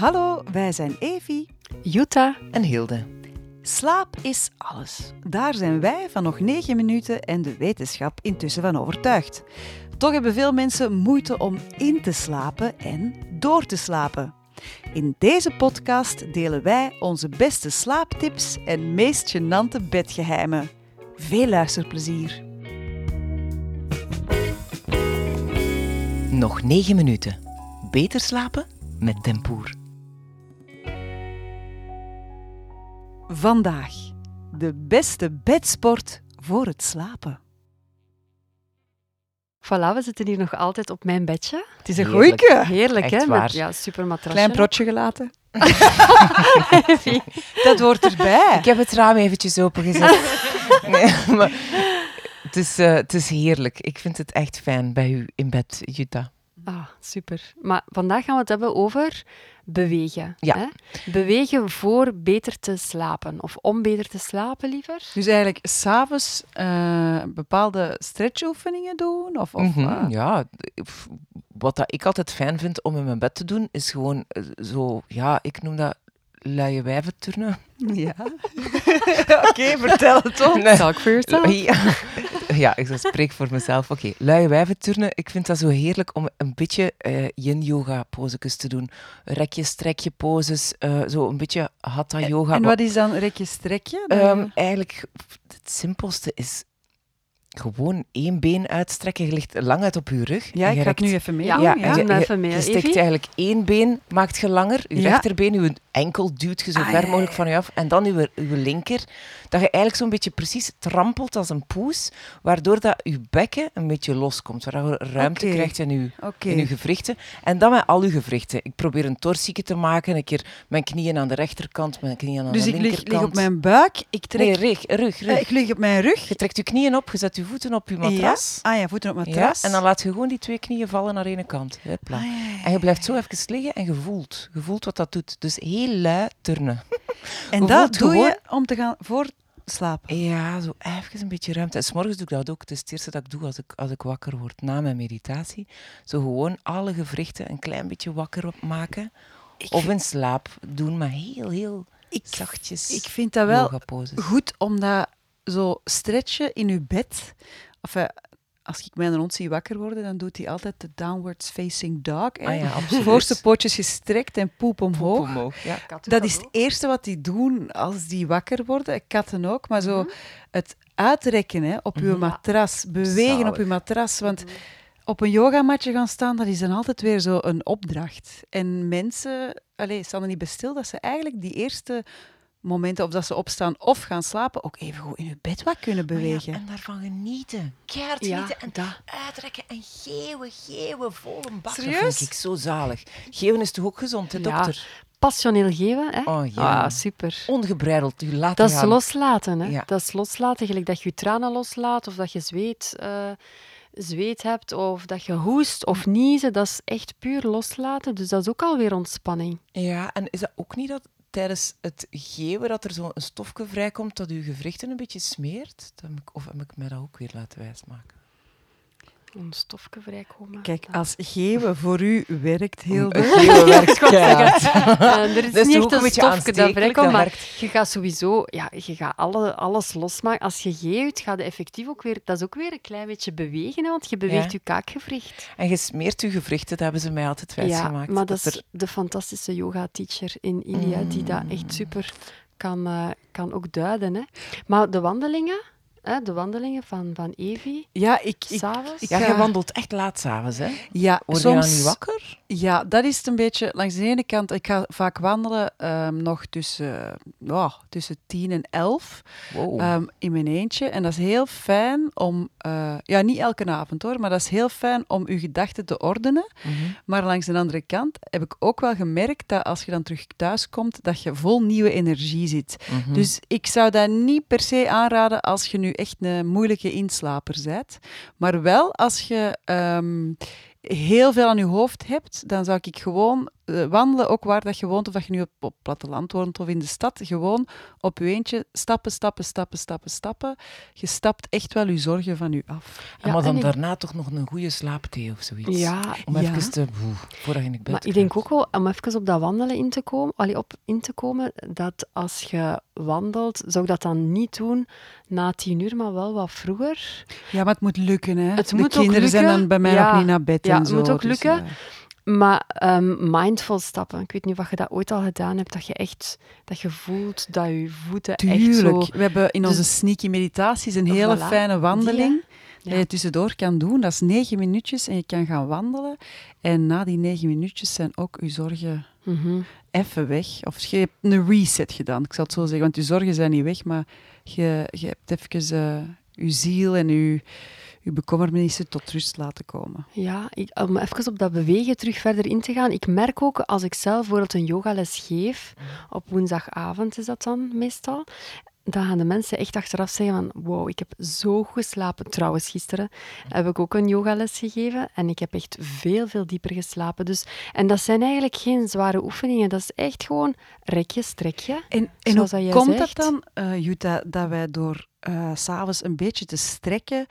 Hallo, wij zijn Evi, Jutta en Hilde. Slaap is alles. Daar zijn wij van nog 9 minuten en de wetenschap intussen van overtuigd. Toch hebben veel mensen moeite om in te slapen en door te slapen. In deze podcast delen wij onze beste slaaptips en meest gênante bedgeheimen. Veel luisterplezier. Nog 9 minuten. Beter slapen met Tempoer. Vandaag de beste bedsport voor het slapen. Voilà, we zitten hier nog altijd op mijn bedje. Het is een Heerlijk. goeie. Heerlijk, Echt hè? waar. Met, ja, super matrasje. Klein protje gelaten. Dat hoort erbij. Ik heb het raam eventjes opengezet. nee, maar het is, eh, het is heerlijk. Ik vind het echt fijn bij u in bed, Jutta. Ah, super. Maar vandaag gaan we het hebben over bewegen. Ja. Hè? Bewegen voor beter te slapen. Of om beter te slapen, liever. Dus eigenlijk s'avonds eh bepaalde stretchoefeningen doen? Of, of, Mhm, eh, ja, wat dat ik altijd fijn vind om in mijn bed te doen, is gewoon eh, zo, ja, ik noem dat luie wijventurnen. ja. Oké, vertel het ons. Nee. Talk for yourself. Ja, ja ik spreek voor mezelf. Oké, luie wijventurnen. Ik vind dat zo heerlijk om een beetje eh yin-yoga poses te doen. Rekje, strekje poses. eh, zo een beetje hatha yoga. En wat is dan rekje strekje? Dan- Ehm, eigenlijk, het simpelste is gewoon één been uitstrekken. Je ligt lang uit op je rug. ja, ik ga het nu even mee Ja, doen. ja, Ja, je, je- even mee, je steekt Evie. eigenlijk één been, maakt je langer. Je Ja. rechterbeen, je enkel duwt je zo Ah, ver mogelijk van je af. En dan je, je linker. Dat je eigenlijk zo'n beetje precies trampelt als een poes. Waardoor dat je bekken een beetje loskomt. Waardoor je ruimte krijgt in je, in je gewrichten. En dan met al je gewrichten. Ik probeer een torsieke te maken. Een keer mijn knieën aan de rechterkant, mijn knieën aan Dus de ik lig, linkerkant. lig op mijn buik, ik trek... Nee, rug, rug, eh, rug. ik lig op mijn rug. Je trekt je knieën op, je zet je voeten op je matras. Ja? Ah ja, voeten op Ja, matras. en dan laat je gewoon die twee knieën vallen naar één kant. Ah, ja, En je blijft zo even liggen en je voelt. Je voelt wat dat doet. Dus heel lui turnen. En je dat doe gewoon- je om te gaan voor slapen. Ja, zo even een beetje ruimte. En 's morgens doe ik dat ook. Het is het eerste dat ik doe als ik, als ik wakker word na mijn meditatie. Zo gewoon alle gewrichten een klein beetje wakker maken. Ik, Of in slaap doen, maar heel, heel ik, zachtjes. ik vind dat wel goed om dat zo stretchen in je bed. Of, eh, als ik mijn hond zie wakker worden, dan doet hij altijd de downwards facing dog. Ah ja, absoluut. Voorste pootjes gestrekt en poep Poep omhoog. omhoog. Ja. Dat is het eerste wat die doen als die wakker worden. Katten ook. Maar zo Mhm. het uitrekken hè, op je Mhm. matras. Bewegen op je matras. Want op een yogamatje gaan staan, dat is dan altijd weer zo een opdracht. En mensen allez, staan er niet bij stil dat ze eigenlijk die eerste momenten, of dat ze opstaan of gaan slapen, ook even goed in hun bed wat kunnen ja, bewegen. en daarvan genieten. Keihard Ja, genieten en dat. uitrekken en geeuwen, geeuwen, vol een bak. Dat Serieus? vind ik zo zalig. Geeuwen is toch ook gezond, hè, Ja. dokter? Passioneel geven, hè? Oh ja. Ah, super. Ongebreideld, u laten Dat is gaan. loslaten, hè? Ja. Dat is loslaten, gelijk dat je je tranen loslaat, of dat je zweet, eh, zweet hebt, of dat je hoest of niezen. Dat is echt puur loslaten, dus dat is ook alweer ontspanning. Ja, en is dat ook niet dat tijdens het geeuwen dat er zo'n stofje vrijkomt dat uw gewrichten een beetje smeert? Of heb ik mij dat ook weer laten wijsmaken? Een stofje vrijkomen. Kijk, als geven voor u werkt, heel werkt. Eh, er is niet echt ook een stofje dat vrijkomt, maar werkt. je gaat sowieso, ja, je gaat alle, alles losmaken. Als je geeuwt, ga je effectief ook weer, dat is ook weer een klein beetje bewegen, hè, want je beweegt Ja. je kaakgewricht. En je smeert uw gewrichten, dat hebben ze mij altijd Ja, wijsgemaakt. maar dat is de fantastische yoga-teacher in India, die dat Mm. echt super kan, eh, kan ook duiden. Hè. Maar de wandelingen, hè, de wandelingen van, van Evie, Ja, ik, ik, s'avonds. ik Ja, ga- je wandelt echt laat s'avonds, hè? ja Word je dan niet wakker? Ja, dat is het een beetje. Langs de ene kant, ik ga vaak wandelen ehm, nog tussen, ja, tussen 10 en 11 Wow. ehm, in mijn eentje. En dat is heel fijn om, eh, ja, niet elke avond hoor, maar dat is heel fijn om je gedachten te ordenen. Mhm. Maar langs de andere kant heb ik ook wel gemerkt dat als je dan terug thuis komt, dat je vol nieuwe energie zit. Mhm. Dus ik zou dat niet per se aanraden als je nu echt een moeilijke inslaper bent. Maar wel als je ehm, heel veel aan je hoofd hebt, dan zou ik gewoon wandelen, ook waar dat je woont, of dat je nu op, op platteland woont of in de stad, gewoon op je eentje stappen, stappen, stappen, stappen, stappen. Je stapt echt wel je zorgen van je af. En Ja, maar dan en ik- daarna toch nog een goede slaapthee of zoiets. Ja, Om Ja. even te... Oeh, voordat je in bed Maar ik denk ook wel, om even op dat wandelen in te komen, allee, op in te komen, dat als je wandelt, zou ik dat dan niet doen na tien uur, maar wel wat vroeger. Ja, maar het moet lukken, hè. Het de moet ook kinderen zijn dan bij mij Ja. nog niet naar bed Ja, en het zo. moet ook dus, lukken. eh, Maar ehm, mindful stappen, ik weet niet of je dat ooit al gedaan hebt, dat je echt, dat je voelt dat je voeten echt Tuurlijk. zo... We hebben in Dus- onze sneaky meditaties een hele Voilà. fijne wandeling. Ja. Dat je tussendoor kan doen. Dat is negen minuutjes en je kan gaan wandelen. En na die negen minuutjes zijn ook je zorgen Mhm. even weg. Of je hebt een reset gedaan, ik zal het zo zeggen. Want je zorgen zijn niet weg, maar je, je hebt even eh, je ziel en je, je bekommernissen tot rust laten komen. Ja, ik, om even op dat bewegen terug verder in te gaan. Ik merk ook als ik zelf bijvoorbeeld een yogales geef, op woensdagavond is dat dan meestal, dan gaan de mensen echt achteraf zeggen van wow, ik heb zo goed geslapen. Trouwens, gisteren heb ik ook een yogales gegeven en ik heb echt veel, veel dieper geslapen. Dus, en dat zijn eigenlijk geen zware oefeningen, dat is echt gewoon rekje, strekje. En, en hoe dat komt zegt. dat dan, eh Jutta, dat wij door eh, s s'avonds een beetje te strekken,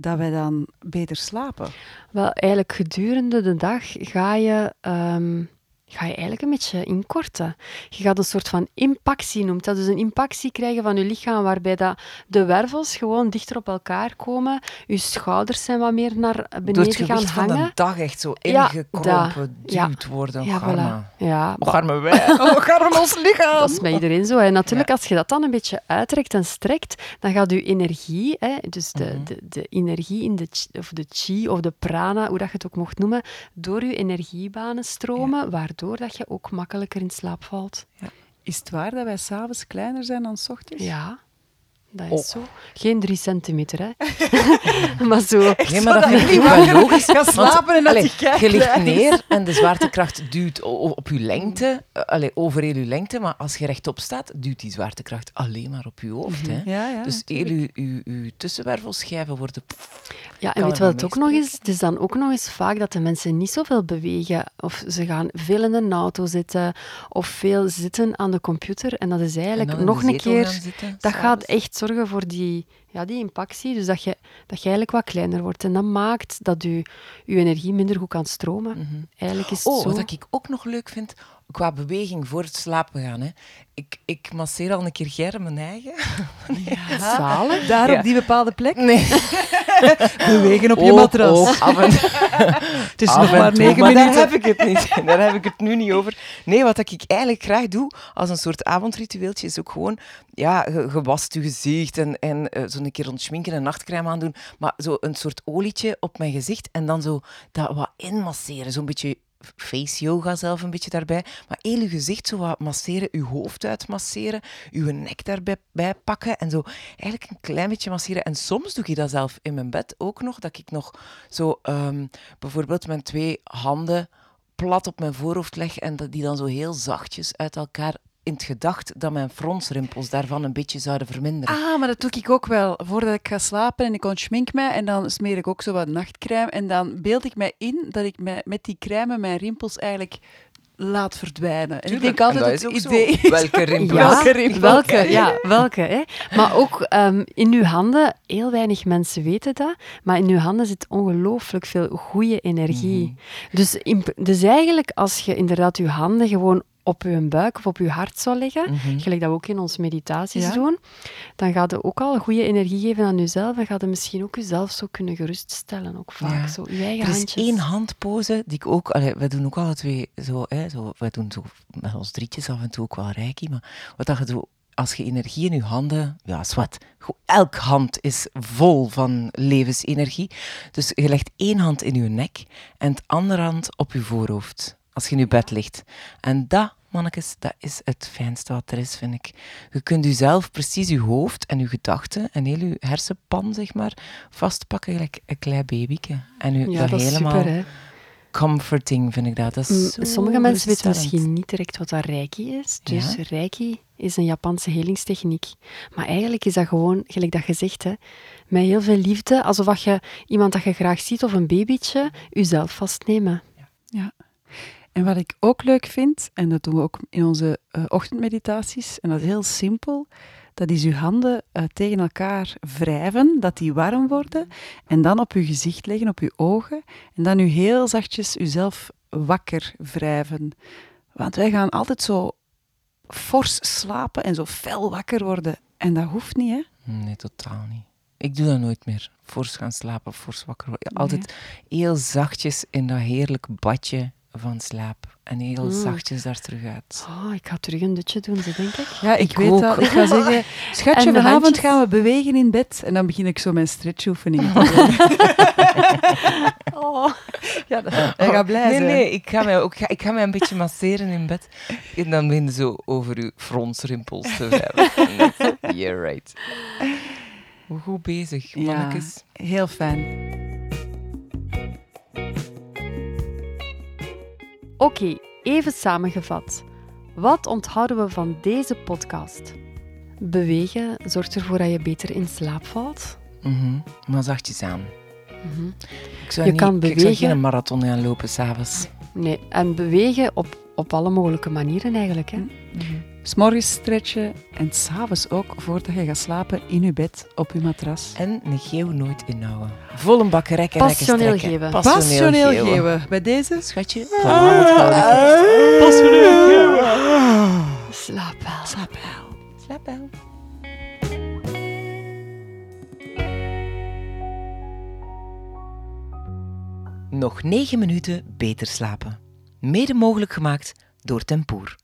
dat wij dan beter slapen? Wel, eigenlijk gedurende de dag ga je, ehm, ga je eigenlijk een beetje inkorten. Je gaat een soort van impactie noemt dat. Dus een impactie krijgen van je lichaam, waarbij dat de wervels gewoon dichter op elkaar komen. Je schouders zijn wat meer naar Door het beneden gaan gewicht van hangen. de dag echt zo ingekrompen. Ja. duwd worden. Ja, voilà. Ja, Och, arme wij. Och, arme ons lichaam. Dat is bij iedereen zo. En natuurlijk, als je dat dan een beetje uitrekt en strekt, dan gaat je energie, hè, dus de, Mhm. de, de energie in de, of de chi of de prana, hoe dat je het ook mocht noemen, door je energiebanen stromen, waardoor dat je ook makkelijker in slaap valt. Is het waar dat wij s'avonds kleiner zijn dan s ochtends? Ja, dat is Oh. zo. Geen drie centimeter, hè. maar zo. Nee, maar dat vind ik niet wel logisch. Ga slapen en dat allee, je kijkt. je ligt neer en de zwaartekracht duwt op je lengte, eh, allee, over heel je lengte, maar als je rechtop staat, duwt die zwaartekracht alleen maar op je hoofd. Hè? Ja, ja. Dus heel je, je, je tussenwervelschijven worden... Ja, en weet je wat het ook nog is? Het is dan ook nog eens vaak dat de mensen niet zoveel bewegen. Of ze gaan veel in een auto zitten, of veel zitten aan de computer. En dat is en eigenlijk nog de een keer... zitten, Dat gaat echt zorgen voor die, ja, die impactie. Dus dat je, dat je eigenlijk wat kleiner wordt. En dat maakt dat je, je energie minder goed kan stromen. Mhm. Eigenlijk is het Oh, zo. wat ik ook nog leuk vind, qua beweging voor het slapen gaan. Hè. Ik, ik masseer al een keer Ger mijn eigen. Zalig. Daar Ja. op die bepaalde plek? Nee. Bewegen op je matras. ook af en- Het is af nog en maar negen minuten. daar heb ik het niet. Daar heb ik het nu niet over. Nee, wat ik eigenlijk graag doe, als een soort avondritueeltje, is ook gewoon, ja, je, je gezicht en, en eh, zo een keer ontschminken en nachtcrème aandoen, maar zo een soort olietje op mijn gezicht en dan zo dat wat inmasseren. Zo'n beetje face yoga zelf een beetje daarbij. Maar heel je gezicht zo wat masseren, je hoofd uitmasseren, je nek daarbij bij pakken en zo eigenlijk een klein beetje masseren. En soms doe ik dat zelf in mijn bed ook nog, dat ik nog zo ehm, bijvoorbeeld mijn twee handen plat op mijn voorhoofd leg en die dan zo heel zachtjes uit elkaar in het gedacht dat mijn fronsrimpels daarvan een beetje zouden verminderen. Ah, maar dat doe ik ook wel. Voordat ik ga slapen en ik ontschmink mij en dan smeer ik ook zo wat nachtcrème en dan beeld ik mij in dat ik mij, met die crème mijn rimpels eigenlijk laat verdwijnen. En ik denk altijd En het dat is ook idee zo. Welke rimpel? Ja, Welke welke, ja, welke. Hè? Maar ook ehm, in uw handen, heel weinig mensen weten dat, maar in uw handen zit ongelooflijk veel goede energie. Mhm. dus, in- dus eigenlijk, als je inderdaad je handen gewoon op je buik of op je hart zou leggen, Mhm. gelijk dat we ook in onze meditaties Ja. doen, dan gaat je ook al goede energie geven aan jezelf en gaat je misschien ook jezelf zo kunnen geruststellen, ook vaak. Ja. Zo, je eigen Er is handjes. één handpose die ik ook... Allee, wij doen ook alle twee zo, hè, zo... Wij doen zo met ons drietjes af en toe ook wel reiki, maar wat dat je zo... Als je energie in je handen... Ja, zwart. Elk hand is vol van levensenergie. Dus je legt één hand in je nek en de andere hand op je voorhoofd. Als je in je bed ligt. En dat, mannetjes, dat is het fijnste wat er is, vind ik. Je kunt jezelf precies je hoofd en je gedachten en heel je hersenpan, zeg maar, vastpakken gelijk een klein babyke. En Ja, dat, helemaal super, hè. comforting, vind ik dat. dat is Mm, Sommige mensen weten misschien niet direct wat dat reiki is. Dus Ja? reiki is een Japanse helingstechniek. Maar eigenlijk is dat gewoon, gelijk dat je zegt, hè, met heel veel liefde, alsof dat je iemand dat je graag ziet of een babytje, jezelf vastnemen. Ja. En wat ik ook leuk vind, en dat doen we ook in onze uh, ochtendmeditaties, en dat is heel simpel, dat is uw handen uh, tegen elkaar wrijven, dat die warm worden, en dan op uw gezicht leggen, op uw ogen, en dan u heel zachtjes uzelf wakker wrijven. Want wij gaan altijd zo fors slapen en zo fel wakker worden. En dat hoeft niet, hè? Nee, totaal niet. Ik doe dat nooit meer. Fors gaan slapen, fors wakker worden. Altijd heel zachtjes in dat heerlijk badje van slaap. En heel mm. zachtjes daar terug uit. Oh, ik ga terug een dutje doen, denk ik. Ja, ik, weet ook. dat. Ik ga zeggen, schatje, vanavond gaan we bewegen in bed. En dan begin ik zo mijn stretchoefening te doen. oh. Ja, dat, gaat blij nee, zijn. Nee, ik ga, mij ook, ik ga mij een beetje masseren in bed. En dan begin je zo over uw fronsrimpels te. You're right. Goed bezig, mannetjes. Ja, heel fijn. Oké, even samengevat. Wat onthouden we van deze podcast? Bewegen zorgt ervoor dat je beter in slaap valt. Mm -hmm. Maar zachtjes aan. Mm -hmm. ik zou je niet, kan bewegen. Ik zou geen marathon gaan lopen s'avonds. Nee, en bewegen op, op alle mogelijke manieren eigenlijk. Hè? Mm -hmm. S'morgens stretchen en s'avonds ook voordat je gaat slapen in je bed op je matras. En een geeuw nooit inhouden. Vol een bak rekken, Passioneel geven. Passioneel, Passioneel geven. geven. Bij deze? Schatje, vanavond gaan Passioneel geven. Slaap wel. Slaap wel. Slaap wel. Nog negen minuten beter slapen. Mede mogelijk gemaakt door Tempoer.